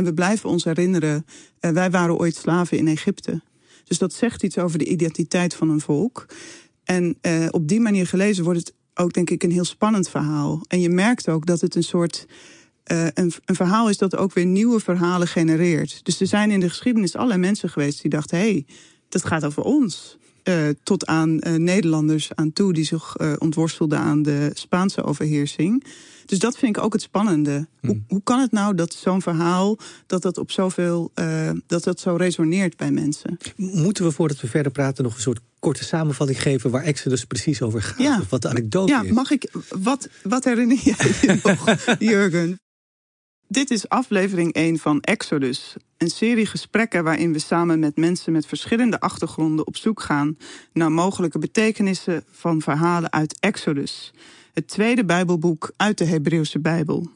En we blijven ons herinneren, uh, wij waren ooit slaven in Egypte. Dus dat zegt iets over de identiteit van een volk. En uh, op die manier gelezen wordt het ook, denk ik, een heel spannend verhaal. En je merkt ook dat het een soort. Uh, een, een, verhaal is dat ook weer nieuwe verhalen genereert. Dus er zijn in de geschiedenis allerlei mensen geweest die dachten: hé, hey, dat gaat over ons. Tot aan Nederlanders aan toe die zich ontworstelden aan de Spaanse overheersing. Dus dat vind ik ook het spannende. Hoe, Hmm. hoe kan het nou dat zo'n verhaal dat dat op zoveel dat dat zo resoneert bij mensen? Moeten we voordat we verder praten nog een soort korte samenvatting geven waar Exodus precies over gaat? Ja. Of wat de anekdote ja, is? mag ik? Wat, wat herinner jij je nog, Jurgen? Dit is aflevering 1 van Exodus. Een serie gesprekken waarin we samen met mensen met verschillende achtergronden op zoek gaan naar mogelijke betekenissen van verhalen uit Exodus. Het tweede Bijbelboek uit de Hebreeuwse Bijbel.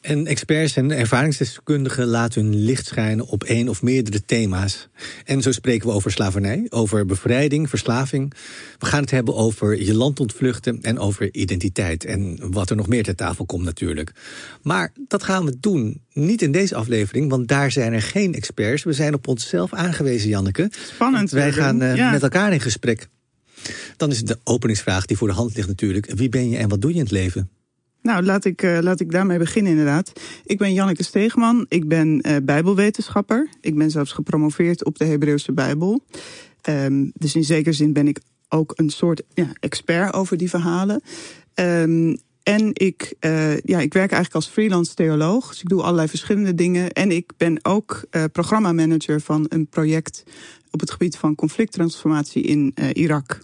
En experts en ervaringsdeskundigen laten hun licht schijnen op één of meerdere thema's. En zo spreken we over slavernij, over bevrijding, verslaving. We gaan het hebben over je land ontvluchten en over identiteit. En wat er nog meer ter tafel komt natuurlijk. Maar dat gaan we doen niet in deze aflevering, want daar zijn er geen experts. We zijn op onszelf aangewezen, Janneke. Spannend. Wij gaan uh, ja. met elkaar in gesprek. Dan is de openingsvraag die voor de hand ligt natuurlijk. Wie ben je en wat doe je in het leven? Nou, laat ik, uh, laat ik daarmee beginnen inderdaad. Ik ben Janneke Steegman, ik ben uh, bijbelwetenschapper. Ik ben zelfs gepromoveerd op de Hebreeuwse Bijbel. Um, dus in zekere zin ben ik ook een soort ja, expert over die verhalen. Um, en ik, uh, ja, ik werk eigenlijk als freelance theoloog. Dus ik doe allerlei verschillende dingen. En ik ben ook programmamanager van een project op het gebied van conflicttransformatie in Irak.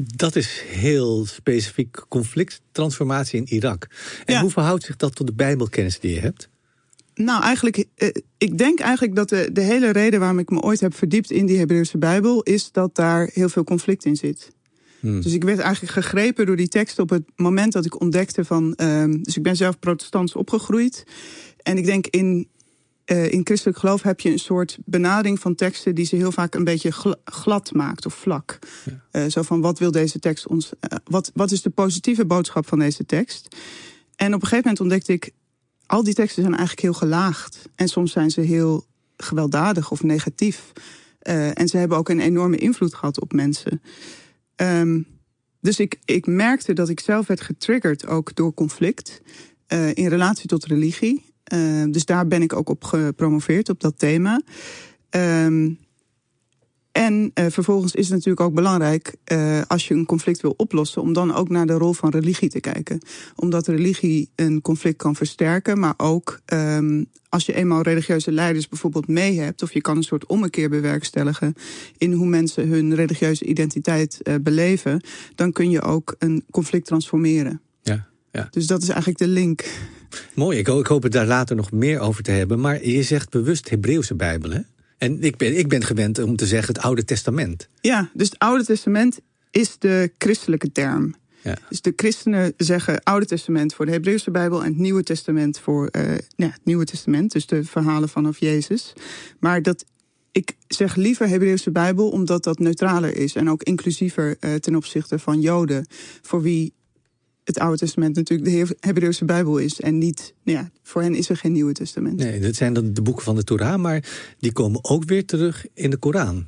Dat is heel specifiek conflicttransformatie in Irak. En ja. hoe verhoudt zich dat tot de Bijbelkennis die je hebt? Nou, eigenlijk, uh, ik denk eigenlijk dat de, de hele reden waarom ik me ooit heb verdiept in die Hebreeuwse Bijbel, is dat daar heel veel conflict in zit. Hmm. Dus ik werd eigenlijk gegrepen door die tekst op het moment dat ik ontdekte van. Uh, dus ik ben zelf protestants opgegroeid. En ik denk in, uh, in christelijk geloof heb je een soort benadering van teksten die ze heel vaak een beetje gl glad maakt of vlak. Ja. Uh, zo van wat wil deze tekst ons. Uh, wat, wat is de positieve boodschap van deze tekst? En op een gegeven moment ontdekte ik. Al die teksten zijn eigenlijk heel gelaagd. En soms zijn ze heel gewelddadig of negatief. En ze hebben ook een enorme invloed gehad op mensen. Um, dus ik, ik merkte dat ik zelf werd getriggerd ook door conflict in relatie tot religie. Uh, dus daar ben ik ook op gepromoveerd, op dat thema. Um, en uh, vervolgens is het natuurlijk ook belangrijk, uh, als je een conflict wil oplossen, om dan ook naar de rol van religie te kijken. Omdat religie een conflict kan versterken, maar ook um, als je eenmaal religieuze leiders bijvoorbeeld mee hebt, of je kan een soort ommekeer bewerkstelligen in hoe mensen hun religieuze identiteit uh, beleven, dan kun je ook een conflict transformeren. Ja, ja. Dus dat is eigenlijk de link. Mooi, ik, ik hoop het daar later nog meer over te hebben. Maar je zegt bewust Hebreeuwse Bijbel, hè? En ik ben, ik ben gewend om te zeggen het Oude Testament. Ja, dus het Oude Testament is de christelijke term. Ja. Dus de christenen zeggen Oude Testament voor de Hebreeuwse Bijbel en het Nieuwe Testament voor uh, ja, het Nieuwe Testament, dus de verhalen vanaf Jezus. Maar dat ik zeg liever Hebreeuwse Bijbel omdat dat neutraler is en ook inclusiever uh, ten opzichte van Joden, voor wie het Oude Testament natuurlijk de Hebreeuwse Bijbel is. En niet, nou ja, voor hen is er geen Nieuwe Testament. Nee, dat zijn dan de boeken van de Torah, maar die komen ook weer terug in de Koran.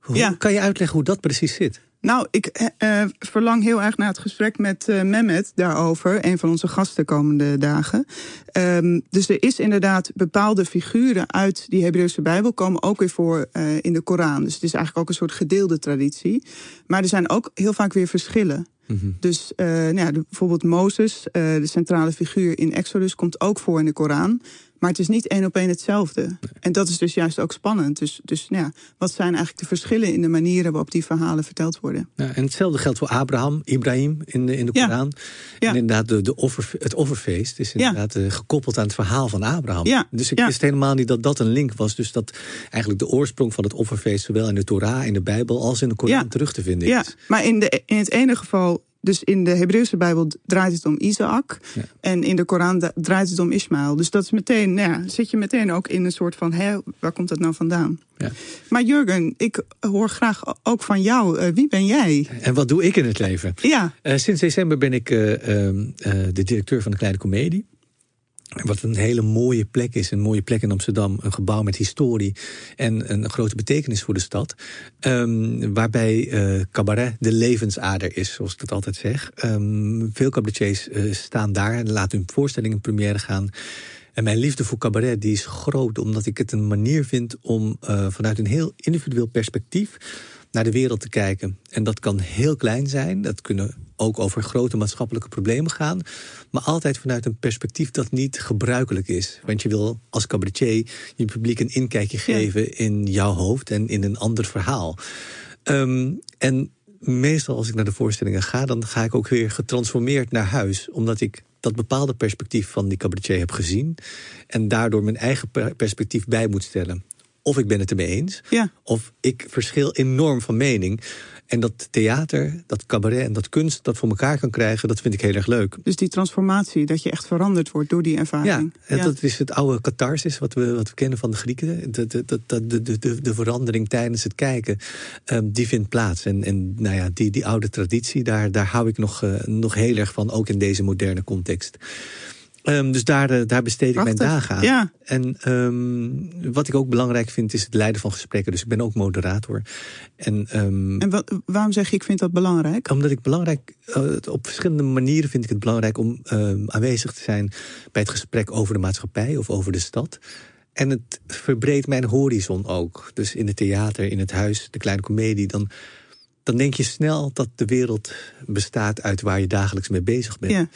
Hoe ja. kan je uitleggen hoe dat precies zit? Nou, ik uh, verlang heel erg naar het gesprek met uh, Mehmet daarover, een van onze gasten komende dagen. Um, dus er is inderdaad bepaalde figuren uit die Hebreeuwse Bijbel komen ook weer voor uh, in de Koran. Dus het is eigenlijk ook een soort gedeelde traditie. Maar er zijn ook heel vaak weer verschillen. Mhm. Dus nou ja, bijvoorbeeld Mozes, de centrale figuur in Exodus, komt ook voor in de Koran. Maar het is niet één op één hetzelfde. Nee. En dat is dus juist ook spannend. Dus, dus nou ja, wat zijn eigenlijk de verschillen in de manieren waarop die verhalen verteld worden? Ja, en hetzelfde geldt voor Abraham, Ibrahim in de, in de Koran. Ja. En inderdaad, de, de offer, het offerfeest is inderdaad ja. gekoppeld aan het verhaal van Abraham. Ja. Dus ik wist helemaal niet dat dat een link was. Dus dat eigenlijk de oorsprong van het offerfeest, zowel in de Torah, in de Bijbel, als in de Koran terug te vinden is. Ja, maar in, de, in het ene geval dus in de Hebreeuwse Bijbel draait het om Isaac. Ja. En in de Koran draait het om Ismaël. Dus dat is meteen, nou ja, zit je meteen ook in een soort van, hé, waar komt dat nou vandaan? Ja. Maar Jurgen, ik hoor graag ook van jou, uh, wie ben jij? En wat doe ik in het leven? Ja. Uh, sinds december ben ik uh, de directeur van de Kleine Comedie. Wat een hele mooie plek is. Een mooie plek in Amsterdam. Een gebouw met historie. En een grote betekenis voor de stad. Um, waarbij uh, cabaret de levensader is, zoals ik dat altijd zeg. Um, veel cabaretiers uh, staan daar en laten hun voorstellingen in première gaan. En mijn liefde voor cabaret die is groot, omdat ik het een manier vind om uh, vanuit een heel individueel perspectief naar de wereld te kijken. En dat kan heel klein zijn. Dat kunnen ook over grote maatschappelijke problemen gaan. Maar altijd vanuit een perspectief dat niet gebruikelijk is. Want je wil als cabaretier je publiek een inkijkje geven in jouw hoofd en in een ander verhaal. Um, en meestal als ik naar de voorstellingen ga, dan ga ik ook weer getransformeerd naar huis. Omdat ik dat bepaalde perspectief van die cabaretier heb gezien. En daardoor mijn eigen perspectief bij moet stellen. Of ik ben het ermee eens, ja. of ik verschil enorm van mening. En dat theater, dat cabaret en dat kunst dat voor elkaar kan krijgen, dat vind ik heel erg leuk. Dus die transformatie, dat je echt veranderd wordt door die ervaring. Ja, ja. dat is het oude catharsis wat we, wat we kennen van de Grieken. De, de, de, de, de, de verandering tijdens het kijken, um, die vindt plaats. En, en nou ja, die, die oude traditie, daar, daar hou ik nog, uh, nog heel erg van, ook in deze moderne context. Um, dus daar, uh, daar besteed ik Prachtig. mijn dagen aan. Ja. En um, wat ik ook belangrijk vind, is het leiden van gesprekken. Dus ik ben ook moderator. En, um, en wat, waarom zeg je, ik vind dat belangrijk? Omdat ik belangrijk, uh, op verschillende manieren vind ik het belangrijk om aanwezig te zijn bij het gesprek over de maatschappij of over de stad. En het verbreedt mijn horizon ook. Dus in het theater, in het huis, de kleine komedie, dan dan denk je snel dat de wereld bestaat uit waar je dagelijks mee bezig bent. Ja.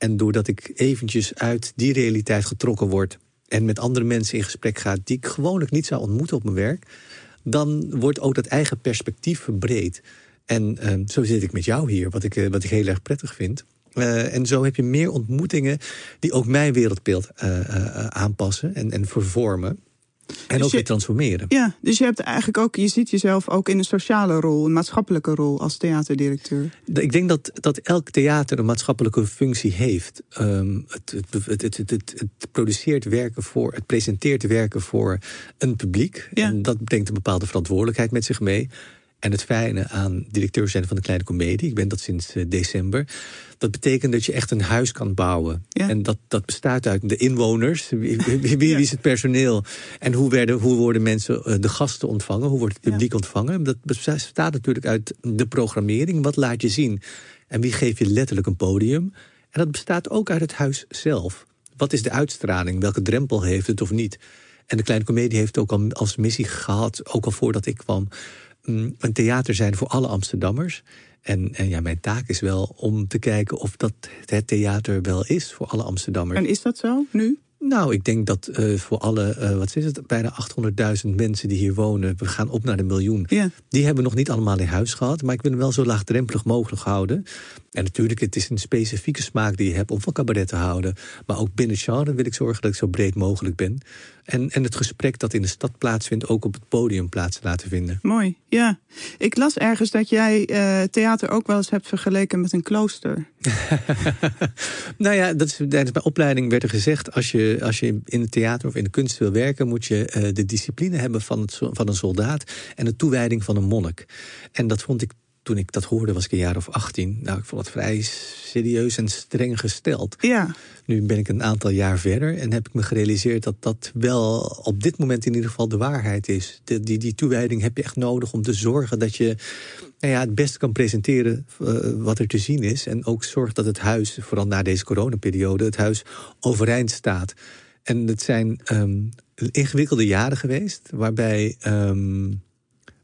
En doordat ik eventjes uit die realiteit getrokken word en met andere mensen in gesprek ga die ik gewoonlijk niet zou ontmoeten op mijn werk, dan wordt ook dat eigen perspectief verbreed. En uh, zo zit ik met jou hier, wat ik, uh, wat ik heel erg prettig vind. Uh, en zo heb je meer ontmoetingen die ook mijn wereldbeeld aanpassen en, en vervormen. En dus ook je, weer transformeren. Ja, dus je hebt eigenlijk ook, je ziet jezelf ook in een sociale rol, een maatschappelijke rol als theaterdirecteur. Ik denk dat, dat elk theater een maatschappelijke functie heeft. Um, het, het, het, het, produceert werken voor, het presenteert werken voor een publiek. Ja. En dat brengt een bepaalde verantwoordelijkheid met zich mee. En het fijne aan directeur zijn van de Kleine Comedie, ik ben dat sinds uh, december. Dat betekent dat je echt een huis kan bouwen. Ja. En dat, dat bestaat uit de inwoners. Wie, wie, wie is het personeel? En hoe, werden, hoe worden mensen, uh, de gasten ontvangen? Hoe wordt het publiek ja. ontvangen? Dat bestaat natuurlijk uit de programmering. Wat laat je zien? En wie geeft je letterlijk een podium? En dat bestaat ook uit het huis zelf. Wat is de uitstraling? Welke drempel heeft het of niet? En de Kleine Comedie heeft ook al als missie gehad, ook al voordat ik kwam, een theater zijn voor alle Amsterdammers. En, en ja, mijn taak is wel om te kijken of dat het theater wel is voor alle Amsterdammers. En is dat zo nu? Nou, ik denk dat uh, voor alle, uh, wat is het, bijna 800.000 mensen die hier wonen, we gaan op naar de miljoen. Die hebben nog niet allemaal in huis gehad, maar ik wil hem wel zo laagdrempelig mogelijk houden. En natuurlijk, het is een specifieke smaak die je hebt om van cabaret te houden. Maar ook binnen genre wil ik zorgen dat ik zo breed mogelijk ben. En, en het gesprek dat in de stad plaatsvindt, ook op het podium plaats laten vinden. Mooi, ja. Ik las ergens dat jij uh, theater ook wel eens hebt vergeleken met een klooster. nou ja, dat is, tijdens mijn opleiding werd er gezegd... Als je, als je in het theater of in de kunst wil werken... moet je uh, de discipline hebben van, het, van een soldaat... en de toewijding van een monnik. En dat vond ik toen ik dat hoorde, was ik een jaar of 18. Nou, ik vond het vrij serieus en streng gesteld. Ja. Nu ben ik een aantal jaar verder en heb ik me gerealiseerd dat dat wel op dit moment in ieder geval de waarheid is. De, die, die toewijding heb je echt nodig om te zorgen dat je nou ja, het beste kan presenteren uh, wat er te zien is. En ook zorgt dat het huis, vooral na deze coronaperiode, het huis overeind staat. En het zijn um, ingewikkelde jaren geweest, waarbij, um,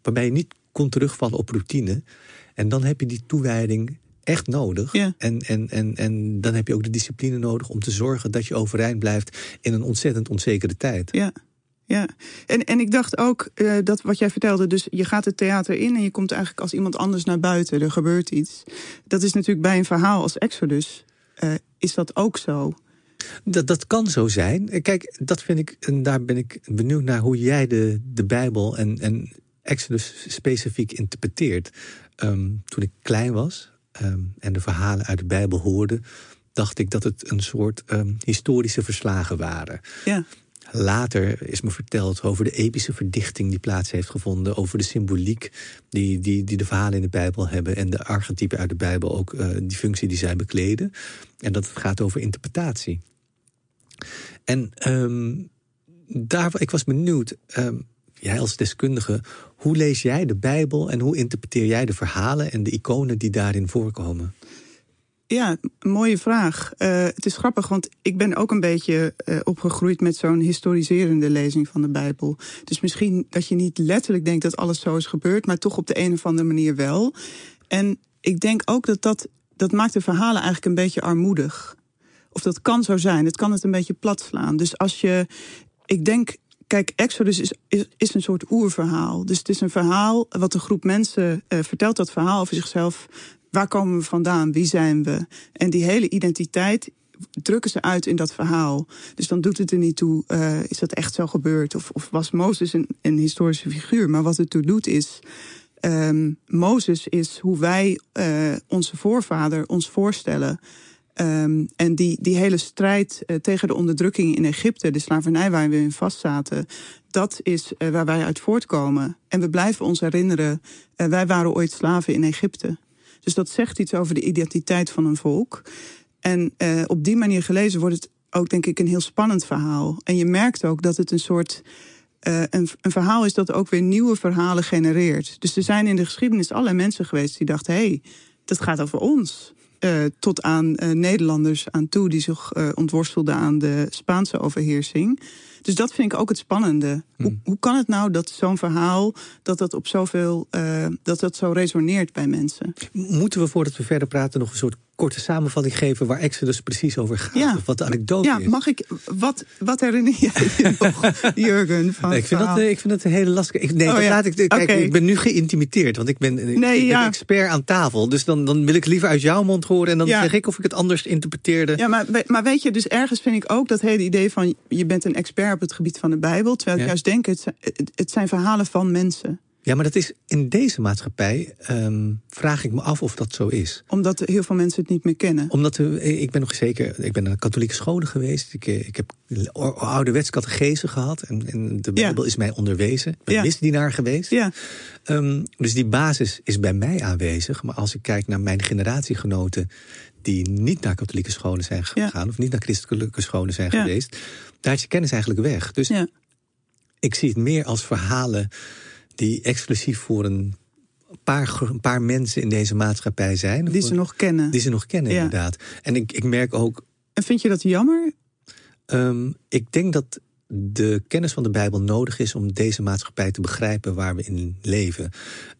waarbij je niet kon terugvallen op routine. En dan heb je die toewijding echt nodig. Ja. En, en, en, en dan heb je ook de discipline nodig om te zorgen dat je overeind blijft in een ontzettend onzekere tijd. Ja. Ja, en, en ik dacht ook uh, dat wat jij vertelde, dus je gaat het theater in en je komt eigenlijk als iemand anders naar buiten, er gebeurt iets. Dat is natuurlijk bij een verhaal als Exodus, uh, is dat ook zo? Dat, dat kan zo zijn. Kijk, dat vind ik, en daar ben ik benieuwd naar hoe jij de, de Bijbel en, en Exodus specifiek interpreteert. Um, toen ik klein was um, en de verhalen uit de Bijbel hoorde, dacht ik dat het een soort um, historische verslagen waren. Ja. Later is me verteld over de epische verdichting die plaats heeft gevonden, over de symboliek die, die, die de verhalen in de Bijbel hebben en de archetypen uit de Bijbel ook uh, die functie die zij bekleden. En dat het gaat over interpretatie. En um, daar, ik was benieuwd, um, jij als deskundige, hoe lees jij de Bijbel en hoe interpreteer jij de verhalen en de iconen die daarin voorkomen? Ja, mooie vraag. Uh, het is grappig, want ik ben ook een beetje uh, opgegroeid met zo'n historiserende lezing van de Bijbel. Dus misschien dat je niet letterlijk denkt dat alles zo is gebeurd, maar toch op de een of andere manier wel. En ik denk ook dat dat, dat maakt de verhalen eigenlijk een beetje armoedig. Of dat kan zo zijn. Het kan het een beetje plat slaan. Dus als je. Ik denk. Kijk, Exodus is, is, is een soort oerverhaal. Dus het is een verhaal wat een groep mensen uh, vertelt, dat verhaal over zichzelf. Waar komen we vandaan? Wie zijn we? En die hele identiteit drukken ze uit in dat verhaal. Dus dan doet het er niet toe, uh, is dat echt zo gebeurd? Of, of was Mozes een, een historische figuur? Maar wat het toe doet is, um, Mozes is hoe wij uh, onze voorvader ons voorstellen. Um, en die, die hele strijd uh, tegen de onderdrukking in Egypte, de slavernij waar we in vastzaten, dat is uh, waar wij uit voortkomen. En we blijven ons herinneren, uh, wij waren ooit slaven in Egypte. Dus dat zegt iets over de identiteit van een volk. En op die manier gelezen wordt het ook, denk ik, een heel spannend verhaal. En je merkt ook dat het een soort een, een, verhaal is dat ook weer nieuwe verhalen genereert. Dus er zijn in de geschiedenis allerlei mensen geweest die dachten: hé, hey, dat gaat over ons. Uh, tot aan uh, Nederlanders aan toe die zich ontworstelden aan de Spaanse overheersing. Dus dat vind ik ook het spannende. Hoe, hmm. hoe kan het nou dat zo'n verhaal, dat dat op zoveel, dat dat zo resoneert bij mensen? Moeten we voordat we verder praten nog een soort korte samenvatting geven waar Exodus precies over gaat? Ja. Of wat de anekdote ja, is? mag ik, wat, wat herinner jij je nog, Jurgen? Van nee, ik, vind dat, ik vind dat een hele lastige. Ik, nee, oh, ja. laat ik, kijk, okay. ik ben nu geïntimideerd, want ik ben, nee, ik ben ja. expert aan tafel. Dus dan, dan wil ik liever uit jouw mond horen en dan ja. zeg ik of ik het anders interpreteerde. Ja, maar, maar weet je, dus ergens vind ik ook dat hele idee van je bent een expert op het gebied van de Bijbel. Terwijl ik juist denk, het, het zijn verhalen van mensen. Ja, maar dat is in deze maatschappij, um, vraag ik me af of dat zo is. Omdat heel veel mensen het niet meer kennen. Omdat we, ik ben nog zeker, ik ben naar katholieke scholen geweest. Ik, eh, ik heb ouderwets catechese gehad. En, en de Bijbel ja. is mij onderwezen. Ik ben ja. misdienaar geweest. Ja. Um, dus die basis is bij mij aanwezig. Maar als ik kijk naar mijn generatiegenoten die niet naar katholieke scholen zijn gegaan, ja. of niet naar christelijke scholen zijn geweest, daar is je kennis eigenlijk weg. Dus ja. ik zie het meer als verhalen die exclusief voor een paar, een paar mensen in deze maatschappij zijn. Die ze nog kennen. Die ze nog kennen, ja. inderdaad. En ik, ik merk ook. En vind je dat jammer? Um, ik denk dat de kennis van de Bijbel nodig is om deze maatschappij te begrijpen waar we in leven.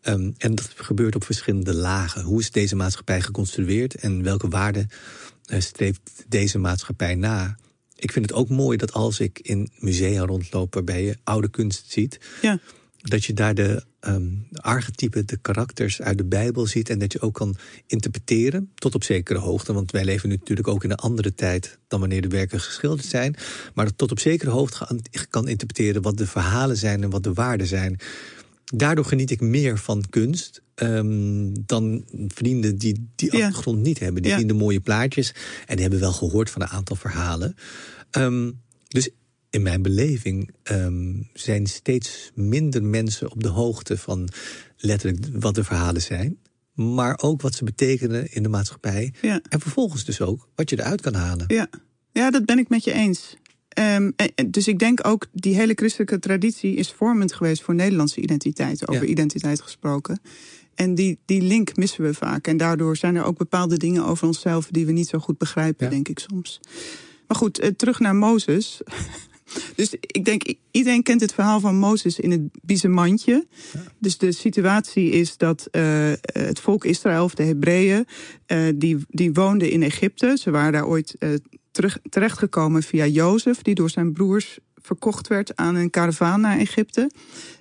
Um, en dat gebeurt op verschillende lagen. Hoe is deze maatschappij geconstrueerd en welke waarden uh, streeft deze maatschappij na? Ik vind het ook mooi dat als ik in musea rondloop waarbij je oude kunst ziet, ja dat je daar de um, archetypen, de karakters uit de Bijbel ziet. En dat je ook kan interpreteren, tot op zekere hoogte. Want wij leven nu natuurlijk ook in een andere tijd dan wanneer de werken geschilderd zijn. Maar tot op zekere hoogte kan interpreteren wat de verhalen zijn en wat de waarden zijn. Daardoor geniet ik meer van kunst um, dan vrienden die die ja. achtergrond niet hebben. Die ja. zien de mooie plaatjes en die hebben wel gehoord van een aantal verhalen. Um, dus in mijn beleving um, zijn steeds minder mensen op de hoogte van letterlijk wat de verhalen zijn. Maar ook wat ze betekenen in de maatschappij. Ja. En vervolgens dus ook wat je eruit kan halen. Ja, ja dat ben ik met je eens. Um, dus ik denk ook, die hele christelijke traditie is vormend geweest voor Nederlandse identiteit, over ja. identiteit gesproken. En die, die link missen we vaak. En daardoor zijn er ook bepaalde dingen over onszelf die we niet zo goed begrijpen, ja. denk ik soms. Maar goed, uh, terug naar Mozes. Dus ik denk, iedereen kent het verhaal van Mozes in het biezenmandje. Ja. Dus de situatie is dat uh, het volk Israël, of de Hebreeën, uh, die, die woonden in Egypte. Ze waren daar ooit uh, terug, terechtgekomen via Jozef, die door zijn broers verkocht werd aan een karavaan naar Egypte.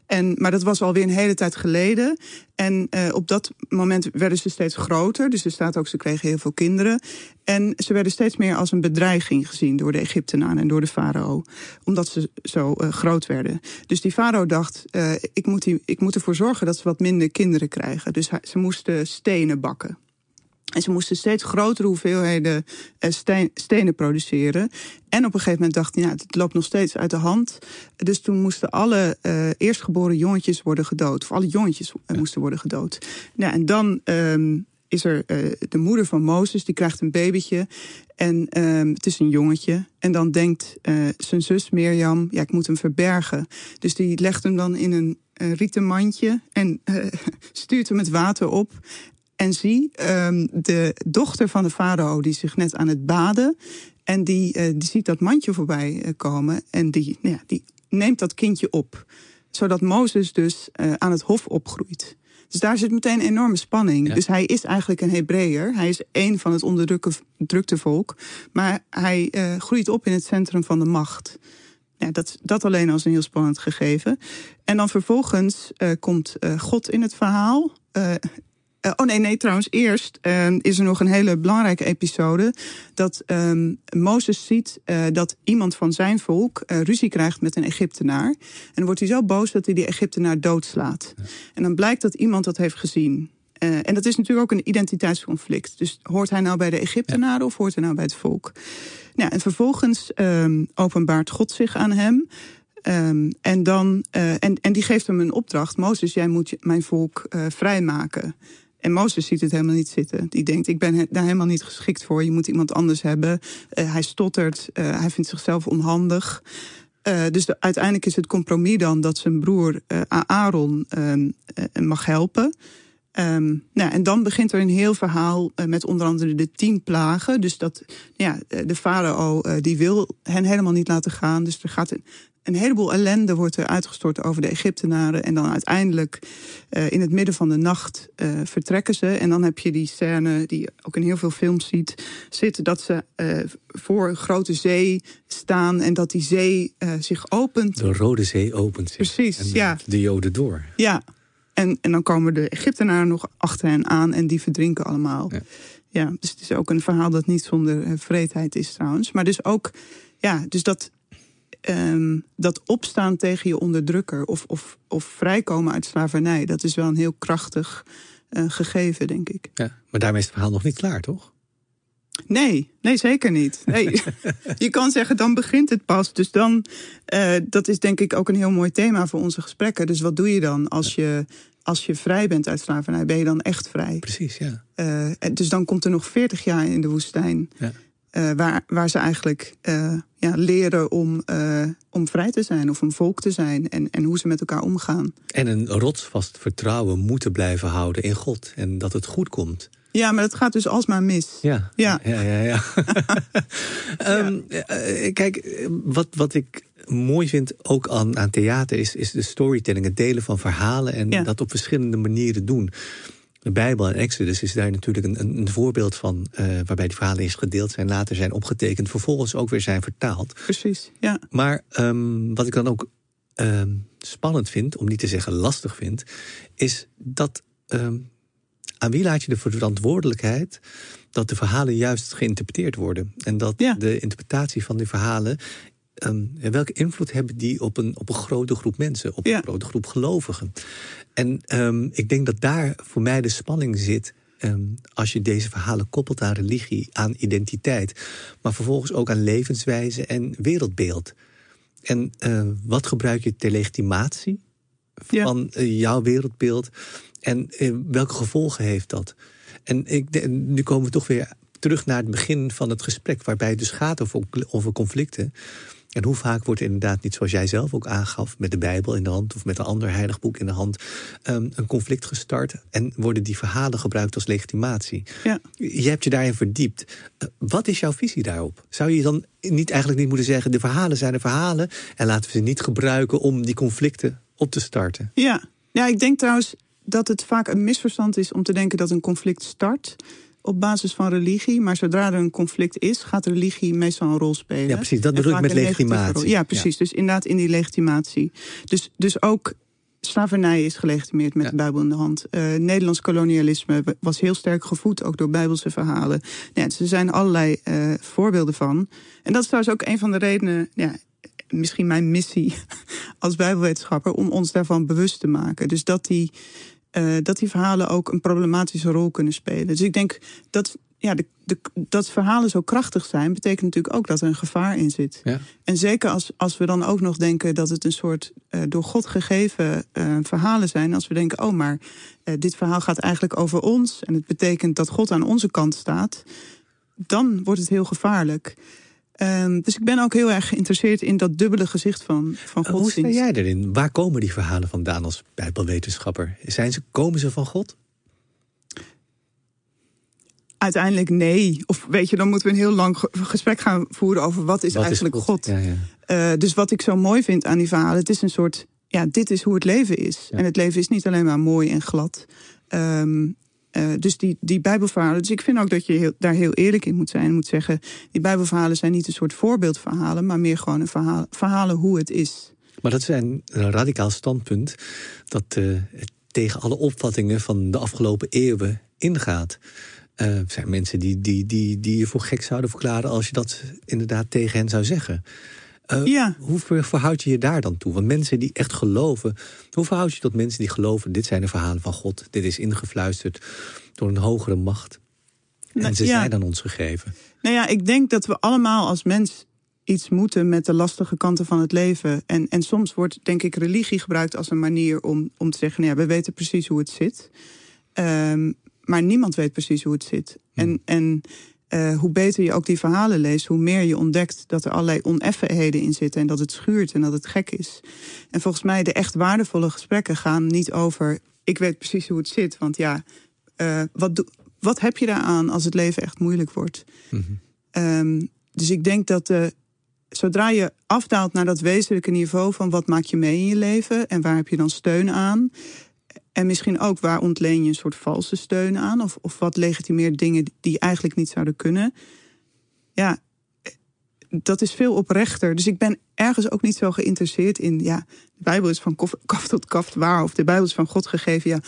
En, maar dat was alweer een hele tijd geleden. En uh, op dat moment werden ze steeds groter. Dus er staat ook, ze kregen heel veel kinderen. En ze werden steeds meer als een bedreiging gezien door de Egyptenaren en door de farao. Omdat ze zo uh, groot werden. Dus die farao dacht, uh, ik, moet die, ik moet ervoor zorgen dat ze wat minder kinderen krijgen. Dus ze moesten stenen bakken. En ze moesten steeds grotere hoeveelheden stenen produceren. En op een gegeven moment dachten, ja, het loopt nog steeds uit de hand. Dus toen moesten alle uh, eerstgeboren jongetjes worden gedood. Of alle jongetjes uh, moesten worden gedood. Ja, en dan um, is er de moeder van Mozes, die krijgt een babytje. En ehm, het is een jongetje. En dan denkt zijn zus Mirjam, ja, ik moet hem verbergen. Dus die legt hem dan in een, een rieten mandje en stuurt hem het water op. En zie um, de dochter van de farao die zich net aan het baden. En die, uh, die ziet dat mandje voorbij uh, komen. En die, nou ja, die neemt dat kindje op. Zodat Mozes dus uh, aan het hof opgroeit. Dus daar zit meteen enorme spanning. Ja. Dus hij is eigenlijk een Hebreeër. Hij is één van het onderdrukte volk. Maar hij groeit op in het centrum van de macht. Ja, dat, dat alleen als een heel spannend gegeven. En dan vervolgens komt God in het verhaal. Uh, oh nee, nee, trouwens, eerst uh, is er nog een hele belangrijke episode. Dat um, Mozes ziet uh, dat iemand van zijn volk ruzie krijgt met een Egyptenaar. En dan wordt hij zo boos dat hij die Egyptenaar doodslaat. Ja. En dan blijkt dat iemand dat heeft gezien. en dat is natuurlijk ook een identiteitsconflict. Dus hoort hij nou bij de Egyptenaren ja. of hoort hij nou bij het volk? Nou, en vervolgens um, openbaart God zich aan hem. Um, en, dan, en, en die geeft hem een opdracht. Mozes, jij moet mijn volk vrijmaken. En Mozes ziet het helemaal niet zitten. Die denkt, ik ben daar helemaal niet geschikt voor. Je moet iemand anders hebben. Uh, hij stottert. Uh, hij vindt zichzelf onhandig. Uh, dus de, uiteindelijk is het compromis dan dat zijn broer Aaron mag helpen. Um, nou, en dan begint er een heel verhaal met onder andere de tien plagen. Dus dat ja, de farao die wil hen helemaal niet laten gaan. Dus er gaat een, een heleboel ellende wordt er uitgestort over de Egyptenaren. En dan uiteindelijk uh, in het midden van de nacht uh, vertrekken ze. En dan heb je die scène die je ook in heel veel films ziet zitten. Dat ze uh, voor een grote zee staan en dat die zee zich opent. De Rode Zee opent zich. Precies, en ja. De Joden door. Ja, en, en dan komen de Egyptenaren nog achter hen aan en die verdrinken allemaal. Ja. ja dus het is ook een verhaal dat niet zonder vreedheid is trouwens. Maar dus ook, ja, dus dat um, dat opstaan tegen je onderdrukker of, of, of vrijkomen uit slavernij, dat is wel een heel krachtig uh, gegeven, denk ik. Ja, maar daarmee is het verhaal nog niet klaar, toch? Nee, nee, zeker niet. Nee. je kan zeggen, dan begint het pas. Dus dan, uh, dat is denk ik ook een heel mooi thema voor onze gesprekken. Dus wat doe je dan als je, als je vrij bent uit slavernij? Ben je dan echt vrij? Precies, ja. Uh, dus dan komt er nog 40 jaar in de woestijn. Ja. Uh, waar, waar ze eigenlijk uh, ja, leren om, uh, om vrij te zijn of een volk te zijn en, en hoe ze met elkaar omgaan. En een rotsvast vertrouwen moeten blijven houden in God en dat het goed komt. Ja, maar dat gaat dus alsmaar mis. Ja, ja, ja. ja, ja. um, kijk, wat, wat ik mooi vind ook aan, aan theater is, is de storytelling, het delen van verhalen en ja. dat op verschillende manieren doen. De Bijbel en Exodus is daar natuurlijk een, een voorbeeld van, uh, waarbij die verhalen eerst gedeeld zijn, later zijn opgetekend, vervolgens ook weer zijn vertaald. Precies, ja. Maar um, wat ik dan ook um, spannend vind, om niet te zeggen lastig vind, is dat um, aan wie laat je de verantwoordelijkheid dat de verhalen juist geïnterpreteerd worden en dat ja. de interpretatie van die verhalen Um, welke invloed hebben die op een, op een grote groep mensen, op ja. een grote groep gelovigen? En um, ik denk dat daar voor mij de spanning zit. Um, als je deze verhalen koppelt aan religie, aan identiteit, maar vervolgens ook aan levenswijze en wereldbeeld. En uh, wat gebruik je ter legitimatie van ja. uh, jouw wereldbeeld en uh, welke gevolgen heeft dat? En ik, nu komen we toch weer terug naar het begin van het gesprek, waarbij het dus gaat over, over conflicten. En hoe vaak wordt inderdaad niet, zoals jij zelf ook aangaf, met de Bijbel in de hand of met een ander heilig boek in de hand, um, een conflict gestart en worden die verhalen gebruikt als legitimatie? Ja. Je hebt je daarin verdiept. Uh, wat is jouw visie daarop? Zou je dan niet eigenlijk niet moeten zeggen: de verhalen zijn de verhalen en laten we ze niet gebruiken om die conflicten op te starten? Ja, ja ik denk trouwens dat het vaak een misverstand is om te denken dat een conflict start op basis van religie. Maar zodra er een conflict is, gaat religie meestal een rol spelen. Ja, precies. Dat bedoel ik met legitimatie. Ja, precies. Ja. Dus inderdaad in die legitimatie. Dus, dus ook slavernij is gelegitimeerd met ja. de Bijbel in de hand. Uh, Nederlands kolonialisme was heel sterk gevoed, ook door Bijbelse verhalen. Ja, dus er zijn allerlei uh, voorbeelden van. En dat is trouwens ook een van de redenen... Ja, misschien mijn missie als bijbelwetenschapper... om ons daarvan bewust te maken. Dus dat die uh, dat die verhalen ook een problematische rol kunnen spelen. Dus ik denk dat, ja, de, de, dat verhalen zo krachtig zijn, betekent natuurlijk ook dat er een gevaar in zit. Ja. En zeker als, als we dan ook nog denken dat het een soort uh, door God gegeven uh, verhalen zijn. Als we denken, oh, maar uh, dit verhaal gaat eigenlijk over ons. En het betekent dat God aan onze kant staat. Dan wordt het heel gevaarlijk. Um, dus ik ben ook heel erg geïnteresseerd in dat dubbele gezicht van, van godsdienst. Hoe sta jij erin? Waar komen die verhalen vandaan als bijbelwetenschapper? Zijn ze, komen ze van God? Uiteindelijk nee. Of weet je, dan moeten we een heel lang gesprek gaan voeren over wat is wat eigenlijk is God. Ja, ja. Uh, dus wat ik zo mooi vind aan die verhalen, het is een soort, ja, dit is hoe het leven is. Ja. En het leven is niet alleen maar mooi en glad. Um, uh, dus die, die Bijbelverhalen. Dus ik vind ook dat je heel, daar heel eerlijk in moet zijn. En moet zeggen, die Bijbelverhalen zijn niet een soort voorbeeldverhalen, maar meer gewoon een verhalen hoe het is. Maar dat is een, radicaal standpunt dat uh, tegen alle opvattingen van de afgelopen eeuwen ingaat. Uh, er zijn mensen die, die, die, die je voor gek zouden verklaren als je dat inderdaad tegen hen zou zeggen. Uh, ja. Hoe verhoud je je daar dan toe? Want mensen die echt geloven, hoe verhoud je tot mensen die geloven: dit zijn de verhalen van God, dit is ingefluisterd door een hogere macht. Nou, en ze ja. zijn aan ons gegeven. Nou ja, ik denk dat we allemaal als mens iets moeten met de lastige kanten van het leven. En, en soms wordt, denk ik, religie gebruikt als een manier om, om te zeggen: nou ja, we weten precies hoe het zit. Um, maar niemand weet precies hoe het zit. Hm. En, en uh, hoe beter je ook die verhalen leest, hoe meer je ontdekt dat er allerlei oneffenheden in zitten en dat het schuurt en dat het gek is. En volgens mij de echt waardevolle gesprekken gaan niet over ik weet precies hoe het zit, want ja, uh, wat, do, wat heb je daaraan als het leven echt moeilijk wordt? Mhm. Um, dus ik denk dat uh, zodra je afdaalt naar dat wezenlijke niveau van wat maak je mee in je leven en waar heb je dan steun aan, en misschien ook waar ontleen je een soort valse steun aan? Of, of wat legitimeert dingen die eigenlijk niet zouden kunnen? Ja, dat is veel oprechter. Dus ik ben ergens ook niet zo geïnteresseerd in... ja, de Bijbel is van kaf tot kaf waar... of de Bijbel is van God gegeven. Ja,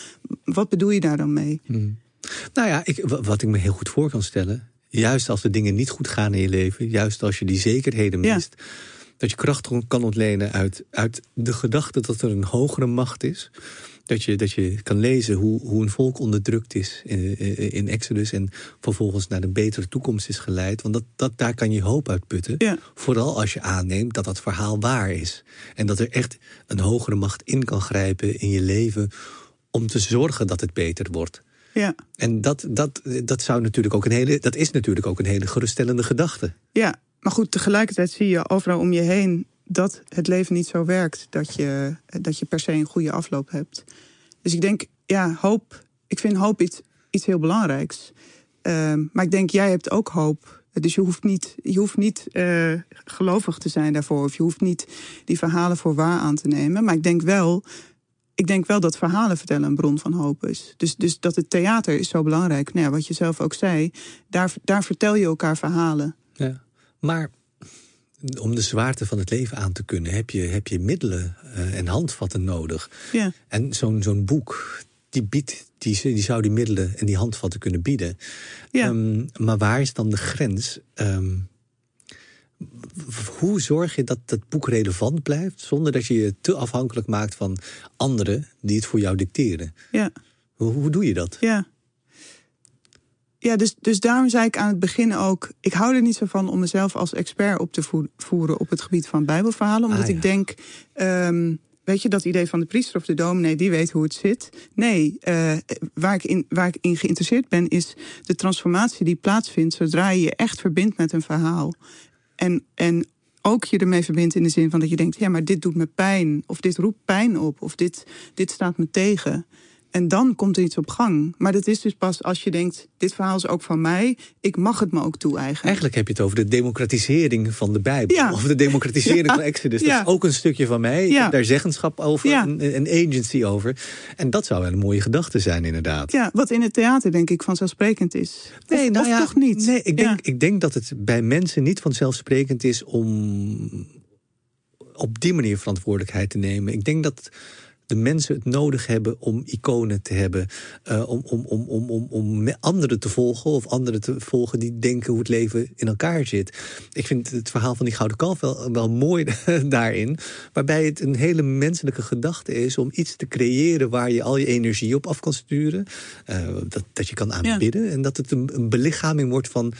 wat bedoel je daar dan mee? Hmm. Nou ja, ik, wat ik me heel goed voor kan stellen... juist als de dingen niet goed gaan in je leven... juist als je die zekerheden mist... Ja. dat je kracht kan ontlenen uit, uit de gedachte dat er een hogere macht is... Dat je, dat je kan lezen hoe, hoe een volk onderdrukt is in, in Exodus en vervolgens naar een betere toekomst is geleid. Want dat, dat, daar kan je hoop uit putten. Ja. Vooral als je aanneemt dat dat verhaal waar is. En dat er echt een hogere macht in kan grijpen in je leven om te zorgen dat het beter wordt. Ja. En dat, dat, dat, zou natuurlijk ook een hele, dat is natuurlijk ook een hele geruststellende gedachte. Ja, maar goed, tegelijkertijd zie je overal om je heen dat het leven niet zo werkt. Dat je, dat je per se een goede afloop hebt. Dus ik denk, ja, hoop. Ik vind hoop iets, iets heel belangrijks. Uh, maar ik denk, jij hebt ook hoop. Dus je hoeft niet, je hoeft niet uh, gelovig te zijn daarvoor. Of je hoeft niet die verhalen voor waar aan te nemen. Maar ik denk wel, ik denk wel dat verhalen vertellen een bron van hoop is. Dus, dus dat het theater is zo belangrijk. Nou wat je zelf ook zei, daar, daar vertel je elkaar verhalen. Ja, maar om de zwaarte van het leven aan te kunnen, heb je, heb je middelen uh, en handvatten nodig. Ja. En zo'n zo'n boek, die, biedt, die, die zou die middelen en die handvatten kunnen bieden. Ja. Um, maar waar is dan de grens? Um, hoe zorg je dat dat boek relevant blijft, zonder dat je je te afhankelijk maakt van anderen die het voor jou dicteren? Ja. Hoe, hoe doe je dat? Ja. Ja, dus, dus daarom zei ik aan het begin ook... ik hou er niet zo van om mezelf als expert op te voeren... op het gebied van bijbelverhalen. Omdat Ah, ja. ik denk, um, weet je, dat idee van de priester of de dominee... die weet hoe het zit. Nee, uh, waar, ik in, waar ik in geïnteresseerd ben... is de transformatie die plaatsvindt... zodra je je echt verbindt met een verhaal. En, en ook je ermee verbindt in de zin van dat je denkt... ja, maar dit doet me pijn, of dit roept pijn op... of dit, dit staat me tegen... En dan komt er iets op gang. Maar dat is dus pas als je denkt: dit verhaal is ook van mij. Ik mag het me ook toe-eigenen. Eigenlijk heb je het over de democratisering van de Bijbel. Ja. Of de democratisering Ja. van Exodus. Dat is ook een stukje van mij. Ik Ja. heb daar zeggenschap over, een, een agency over. En dat zou wel een mooie gedachte zijn, inderdaad. Ja, wat in het theater denk ik vanzelfsprekend is. Of, Nee, nou of toch niet? Nee, ik denk, Ja. ik denk dat het bij mensen niet vanzelfsprekend is om op die manier verantwoordelijkheid te nemen. Ik denk dat, de mensen het nodig hebben om iconen te hebben. Uh, om, om, om, om, om, om anderen te volgen of anderen te volgen die denken hoe het leven in elkaar zit. Ik vind het verhaal van die Gouden Kalf wel, wel mooi daarin. Waarbij het een hele menselijke gedachte is om iets te creëren waar je al je energie op af kan sturen. Uh, dat, dat je kan aanbidden. En dat het een, een belichaming wordt van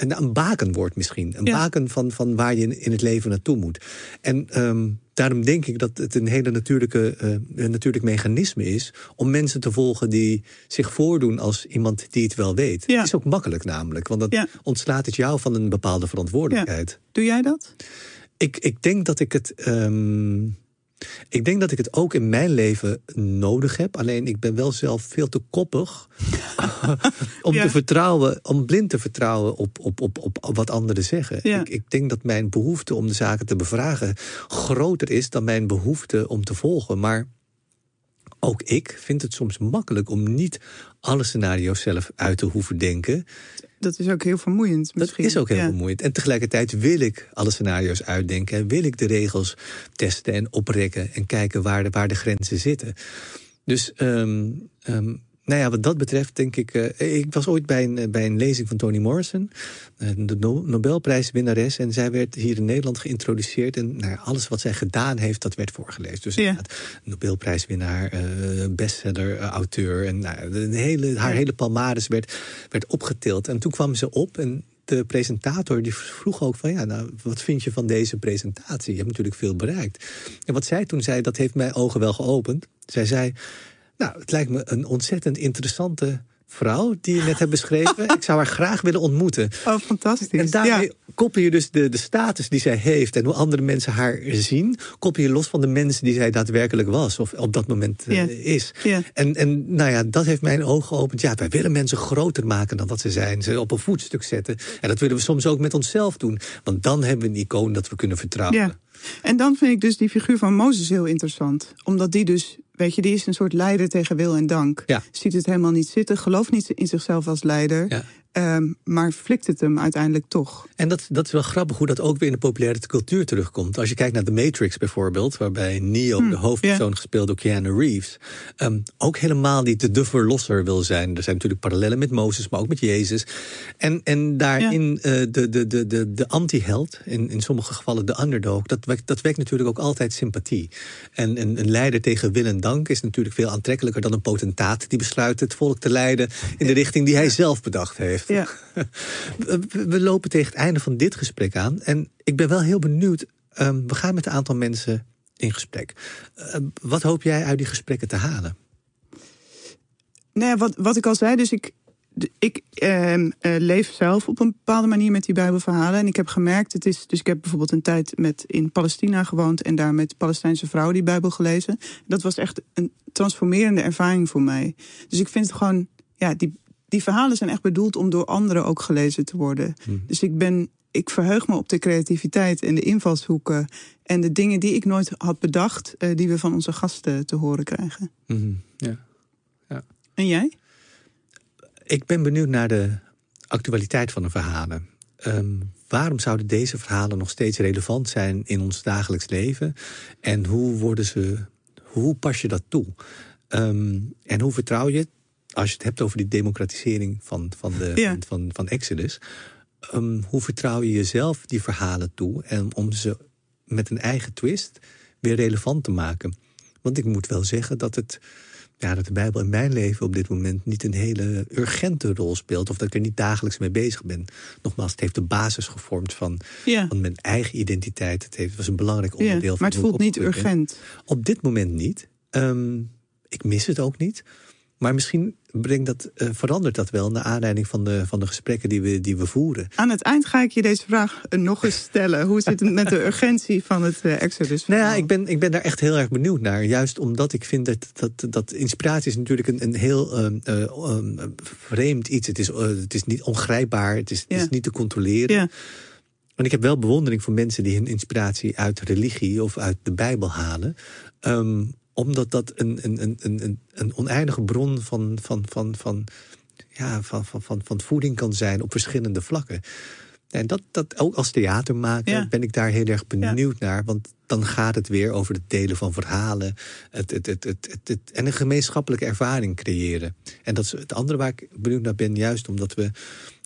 een, een baken wordt misschien. Een baken van, van waar je in het leven naartoe moet. En um, daarom denk ik dat het een hele natuurlijke, uh, een natuurlijk mechanisme is om mensen te volgen die zich voordoen als iemand die het wel weet. Het is ook makkelijk namelijk, want dat ontslaat het jou van een bepaalde verantwoordelijkheid. Doe jij dat? Ik, ik denk dat ik het. Um, ik denk dat ik het ook in mijn leven nodig heb. Alleen ik ben wel zelf veel te koppig om te vertrouwen, om blind te vertrouwen op, op, op, op wat anderen zeggen. Ik, ik, denk dat mijn behoefte om de zaken te bevragen groter is dan mijn behoefte om te volgen. Maar ook ik vind het soms makkelijk om niet alle scenario's zelf uit te hoeven denken. Dat is ook heel vermoeiend. Misschien. Dat is ook heel vermoeiend. En tegelijkertijd wil ik alle scenario's uitdenken. En wil ik de regels testen en oprekken. En kijken waar de, waar de grenzen zitten. Dus um, um, nou ja, wat dat betreft denk ik... Uh, ik was ooit bij een, bij een lezing van Toni Morrison, uh, de no Nobelprijswinnares. En zij werd hier in Nederland geïntroduceerd. En nou, alles wat zij gedaan heeft, dat werd voorgelezen. Dus ja. Nobelprijswinnaar, uh, bestseller, auteur. En nou, de hele, haar hele palmares werd, werd opgetild. En toen kwam ze op en de presentator die vroeg ook van ja, nou, wat vind je van deze presentatie? Je hebt natuurlijk veel bereikt. En wat zij toen zei, dat heeft mijn ogen wel geopend. Zij zei, nou, het lijkt me een ontzettend interessante vrouw die je net hebt beschreven. ik zou haar graag willen ontmoeten. Oh, fantastisch. En daarmee koppel je dus de, de status die zij heeft en hoe andere mensen haar zien, koppel je los van de mensen die zij daadwerkelijk was of op dat moment uh, is. En, en nou ja, dat heeft mijn ogen geopend. Ja, wij willen mensen groter maken dan wat ze zijn, ze op een voetstuk zetten. En dat willen we soms ook met onszelf doen, want dan hebben we een icoon dat we kunnen vertrouwen. En dan vind ik dus die figuur van Mozes heel interessant. Omdat die dus, weet je, die is een soort leider tegen wil en dank. Ja. Ziet het helemaal niet zitten, gelooft niet in zichzelf als leider. Ja. Um, maar flikt het hem uiteindelijk toch. En dat, dat is wel grappig hoe dat ook weer in de populaire cultuur terugkomt. Als je kijkt naar The Matrix bijvoorbeeld, waarbij Neo, hmm, de hoofdpersoon, gespeeld door Keanu Reeves, um, ook helemaal niet de verlosser wil zijn. Er zijn natuurlijk parallellen met Mozes, maar ook met Jezus. En, en daarin ja. uh, de, de, de, de, de anti-held, in, in sommige gevallen de underdog, dat wekt, dat wekt natuurlijk ook altijd sympathie. En, en een leider tegen wil en dank is natuurlijk veel aantrekkelijker dan een potentaat die besluit het volk te leiden in de richting die hij zelf bedacht heeft. Ja. We lopen tegen het einde van dit gesprek aan. En ik ben wel heel benieuwd. Um, we gaan met een aantal mensen in gesprek. Uh, wat hoop jij uit die gesprekken te halen? Nou ja, wat, wat ik al zei, dus ik, ik uh, uh, leef zelf op een bepaalde manier met die Bijbelverhalen. En ik heb gemerkt, het is, dus ik heb bijvoorbeeld een tijd met, in Palestina gewoond en daar met Palestijnse vrouwen die Bijbel gelezen. Dat was echt een transformerende ervaring voor mij. Dus ik vind het gewoon, ja, die, die verhalen zijn echt bedoeld om door anderen ook gelezen te worden. Hmm. Dus ik ben, ik verheug me op de creativiteit en de invalshoeken en de dingen die ik nooit had bedacht, uh, die we van onze gasten te horen krijgen. Hmm. Ja. ja. En jij? Ik ben benieuwd naar de actualiteit van de verhalen. Um, waarom zouden deze verhalen nog steeds relevant zijn in ons dagelijks leven? En hoe worden ze, hoe pas je dat toe? Um, en hoe vertrouw je als je het hebt over die democratisering van, van, de, van, van, van, Exodus. Um, hoe vertrouw je jezelf die verhalen toe en om ze met een eigen twist weer relevant te maken? Want ik moet wel zeggen dat, het, ja, dat de Bijbel in mijn leven op dit moment niet een hele urgente rol speelt. Of dat ik er niet dagelijks mee bezig ben. Nogmaals, het heeft de basis gevormd van, van mijn eigen identiteit. Het heeft, was een belangrijk onderdeel ja, van Maar het voelt niet urgent. Op dit moment niet. Um, ik mis het ook niet. Maar misschien brengt dat, uh, verandert dat wel naar aanleiding van de, van de gesprekken die we, die we voeren. Aan het eind ga ik je deze vraag nog eens stellen. Hoe zit het met de urgentie van het uh, Exodus? Nou ja, ik ben, ik ben daar echt heel erg benieuwd naar. Juist omdat ik vind dat, dat, dat inspiratie is natuurlijk een, een heel uh, vreemd iets. Het is, het is niet ongrijpbaar, het is, het is niet te controleren. Ja. En ik heb wel bewondering voor mensen die hun inspiratie uit religie of uit de Bijbel halen. Um, omdat dat een, een, een, een, een oneindige bron van, van, van, van, ja, van, van, van, van voeding kan zijn op verschillende vlakken. En dat, dat ook als theatermaker ben ik daar heel erg benieuwd naar. Want dan gaat het weer over het delen van verhalen. Het, het, het, het, het, en een gemeenschappelijke ervaring creëren. En dat is het andere waar ik benieuwd naar ben, juist omdat we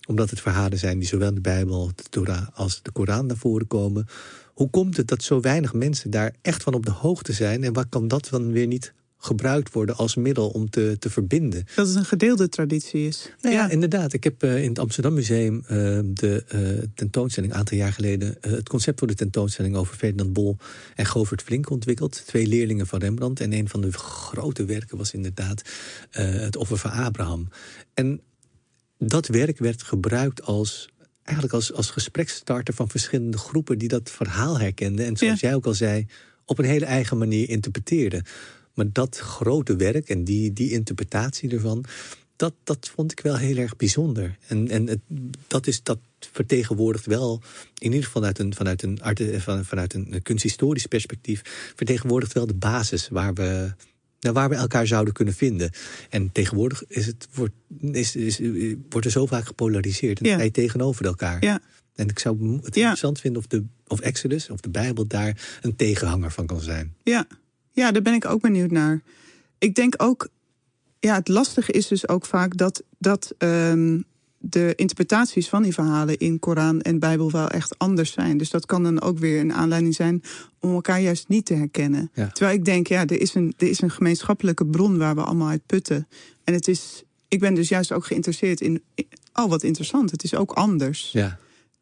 omdat het verhalen zijn die zowel in de Bijbel, de Torah als de Koran naar voren komen. Hoe komt het dat zo weinig mensen daar echt van op de hoogte zijn? En waar kan dat dan weer niet gebruikt worden als middel om te, te verbinden. Dat het een gedeelde traditie is. Nou ja, inderdaad. Ik heb uh, in het Amsterdam Museum uh, de uh, tentoonstelling een aantal jaar geleden... het concept voor de tentoonstelling over Ferdinand Bol en Govert Flink ontwikkeld. Twee leerlingen van Rembrandt. En een van de grote werken was inderdaad het offer van Abraham. En dat werk werd gebruikt als eigenlijk als, als gespreksstarter van verschillende groepen die dat verhaal herkenden. En zoals jij ook al zei, op een hele eigen manier interpreteerden. Maar dat grote werk en die, die interpretatie ervan, dat, dat vond ik wel heel erg bijzonder. En, en het, dat, is, dat vertegenwoordigt wel, in ieder geval vanuit een, vanuit een, van, vanuit een kunsthistorisch perspectief, vertegenwoordigt wel de basis waar we, waar we elkaar zouden kunnen vinden. En tegenwoordig is het, wordt, is, is, wordt er zo vaak gepolariseerd. En ja. tegenover elkaar. Ja. En ik zou het interessant vinden of, de, of Exodus of de Bijbel daar een tegenhanger van kan zijn. Ja. Ja, daar ben ik ook benieuwd naar. Ik denk ook, ja, het lastige is dus ook vaak dat, dat um, de interpretaties van die verhalen in Koran en Bijbel wel echt anders zijn. Dus dat kan dan ook weer een aanleiding zijn om elkaar juist niet te herkennen. Terwijl ik denk, ja, er is, een, er is een gemeenschappelijke bron waar we allemaal uit putten. En het is, ik ben dus juist ook geïnteresseerd in, oh wat interessant, het is ook anders. Ja.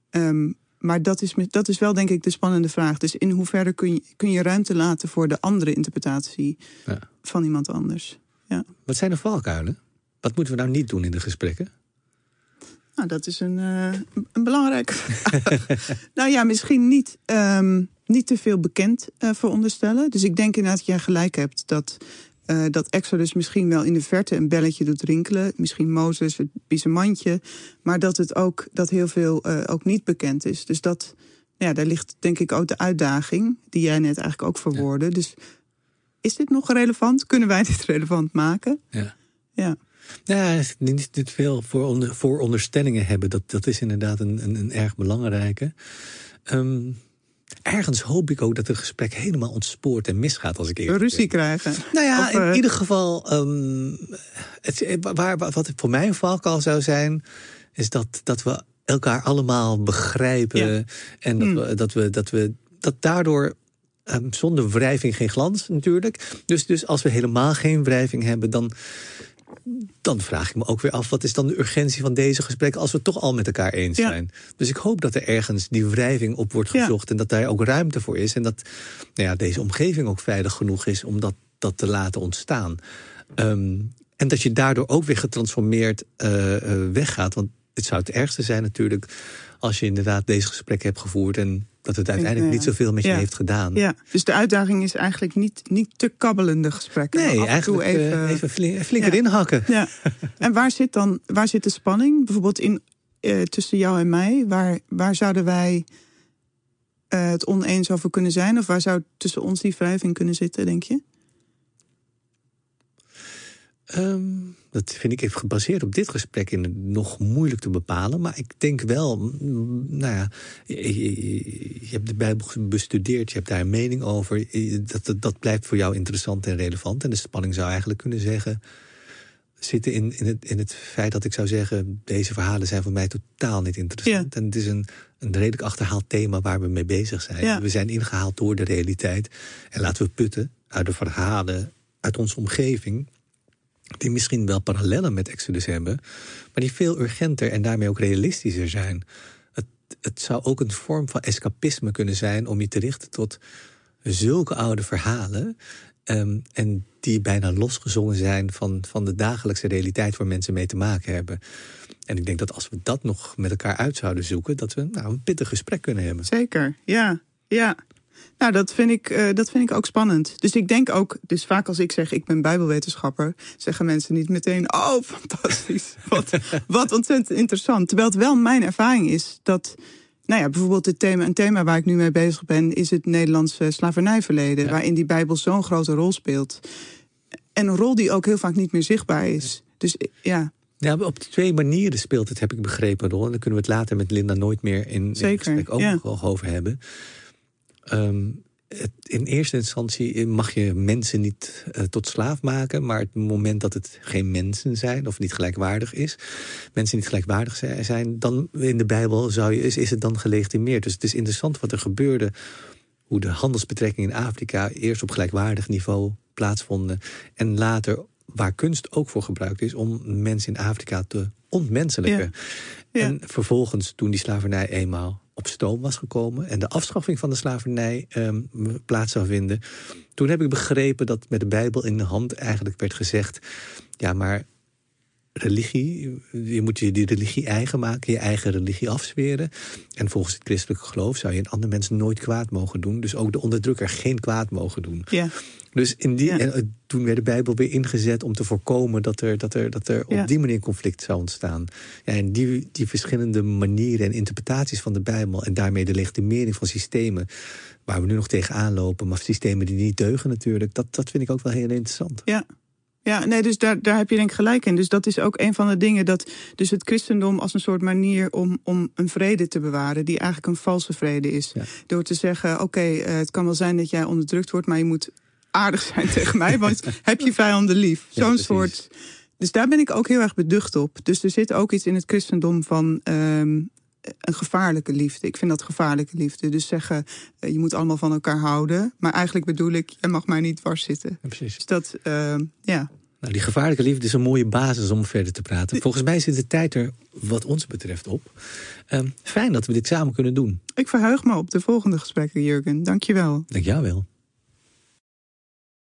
Um, maar dat is, dat is wel denk ik de spannende vraag. Dus in hoeverre kun je, kun je ruimte laten voor de andere interpretatie ja. van iemand anders? Ja. Wat zijn de valkuilen? Wat moeten we nou niet doen in de gesprekken? Nou, dat is een, uh, een belangrijke vraag. nou ja, misschien niet, um, niet te veel bekend uh, veronderstellen. Dus ik denk inderdaad dat jij gelijk hebt dat uh, dat Exodus misschien wel in de verte een belletje doet rinkelen. Misschien Mozes, het biesemandje. Maar dat het ook dat heel veel ook niet bekend is. Dus dat, ja, daar ligt denk ik ook de uitdaging. Die jij net eigenlijk ook verwoordde. Ja. Dus is dit nog relevant? Kunnen wij dit relevant maken? Ja. Ja. Ja, niet, niet veel voor, onder, voor onderstellingen hebben. Dat, dat is inderdaad een, een, een erg belangrijke. Um, ergens hoop ik ook dat het gesprek helemaal ontspoort en misgaat als ik eerlijk Ruzie krijgen. Nou ja, in uh... ieder geval, um, het, waar, wat voor mij een valkuil zou zijn, is dat, dat we elkaar allemaal begrijpen. Ja. En dat, mm. we, dat, we, dat we dat daardoor um, zonder wrijving geen glans natuurlijk. Dus, dus als we helemaal geen wrijving hebben, dan dan vraag ik me ook weer af, wat is dan de urgentie van deze gesprekken als we het toch al met elkaar eens zijn? Dus ik hoop dat er ergens die wrijving op wordt gezocht en dat daar ook ruimte voor is. En dat nou ja, deze omgeving ook veilig genoeg is om dat, dat te laten ontstaan. Um, en dat je daardoor ook weer getransformeerd uh, uh, weggaat. Want het zou het ergste zijn natuurlijk als je inderdaad deze gesprekken hebt gevoerd en dat het uiteindelijk niet zoveel met je heeft gedaan. Ja, dus de uitdaging is eigenlijk niet, niet te kabbelende gesprekken. Nee, eigenlijk even, even flink, flink erin hakken. Ja. En waar zit dan waar zit de spanning? Bijvoorbeeld in, uh, tussen jou en mij. Waar, waar zouden wij het oneens over kunnen zijn? Of waar zou tussen ons die wrijving kunnen zitten, denk je? Um, dat vind ik even gebaseerd op dit gesprek in nog moeilijk te bepalen. Maar ik denk wel, nou ja, je, hebt de Bijbel bestudeerd, je hebt daar een mening over. Dat, dat, dat, blijft voor jou interessant en relevant. En de spanning zou eigenlijk kunnen zeggen, zitten in, in, het, in het feit dat ik zou zeggen, deze verhalen zijn voor mij totaal niet interessant. Ja. En het is een, een redelijk achterhaald thema waar we mee bezig zijn. Ja. We zijn ingehaald door de realiteit. En laten we putten uit de verhalen uit onze omgeving die misschien wel parallellen met Exodus hebben, maar die veel urgenter en daarmee ook realistischer zijn. Het, het zou ook een vorm van escapisme kunnen zijn om je te richten tot zulke oude verhalen. Um, en die bijna losgezongen zijn van, van de dagelijkse realiteit waar mensen mee te maken hebben. En ik denk dat als we dat nog met elkaar uit zouden zoeken, dat we nou, een pittig gesprek kunnen hebben. Zeker, ja. Ja, nou, dat vind, ik, uh, dat vind ik ook spannend. Dus ik denk ook, dus vaak als ik zeg ik ben bijbelwetenschapper, zeggen mensen niet meteen, oh fantastisch, wat, wat ontzettend interessant. Terwijl het wel mijn ervaring is dat, nou ja, bijvoorbeeld het thema, een thema waar ik nu mee bezig ben, is het Nederlandse slavernijverleden, waarin die Bijbel zo'n grote rol speelt. En een rol die ook heel vaak niet meer zichtbaar is. Dus ja, Ja, op twee manieren speelt het, heb ik begrepen, rol. En daar kunnen we het later met Linda nooit meer in, Zeker, in gesprek ook ja. nog over hebben. Um, in eerste instantie mag je mensen niet uh, tot slaaf maken, maar het moment dat het geen mensen zijn of niet gelijkwaardig is, mensen niet gelijkwaardig zijn, dan in de Bijbel zou je, is, is het dan gelegitimeerd. Dus het is interessant wat er gebeurde, hoe de handelsbetrekkingen in Afrika eerst op gelijkwaardig niveau plaatsvonden en later waar kunst ook voor gebruikt is om mensen in Afrika te ontmenselijken. En vervolgens, toen die slavernij eenmaal op stoom was gekomen en de afschaffing van de slavernij um, plaats zou vinden, toen heb ik begrepen dat met de Bijbel in de hand eigenlijk werd gezegd: ja, maar religie, je moet je die religie eigen maken, je eigen religie afzweren. En volgens het christelijke geloof zou je een ander mens nooit kwaad mogen doen. Dus ook de onderdrukker geen kwaad mogen doen. Ja. Dus in die, en eh, toen werd de Bijbel weer ingezet om te voorkomen dat er, dat er, dat er op die manier conflict zou ontstaan. Ja, en die, die verschillende manieren en interpretaties van de Bijbel en daarmee de legitimering van systemen waar we nu nog tegenaan lopen, maar systemen die niet deugen natuurlijk, dat, dat vind ik ook wel heel interessant. Ja, ja, nee, dus daar, daar heb je denk ik gelijk in. Dus dat is ook een van de dingen dat dus het christendom als een soort manier om, om een vrede te bewaren, die eigenlijk een valse vrede is. Door te zeggen, oké, eh, het kan wel zijn dat jij onderdrukt wordt, maar je moet aardig zijn tegen mij, want heb je vijanden lief. Zo'n soort. Dus daar ben ik ook heel erg beducht op. Dus er zit ook iets in het christendom van um, een gevaarlijke liefde. Ik vind dat gevaarlijke liefde. Dus zeggen, uh, je moet allemaal van elkaar houden. Maar eigenlijk bedoel ik, je mag mij niet dwars zitten. Ja, precies. Dus dat, uh, ja. Nou, die gevaarlijke liefde is een mooie basis om verder te praten. Volgens mij zit de tijd er wat ons betreft op. Uh, fijn dat we dit samen kunnen doen. Ik verheug me op de volgende gesprekken, Jurgen. Dank je wel. Dank jou wel.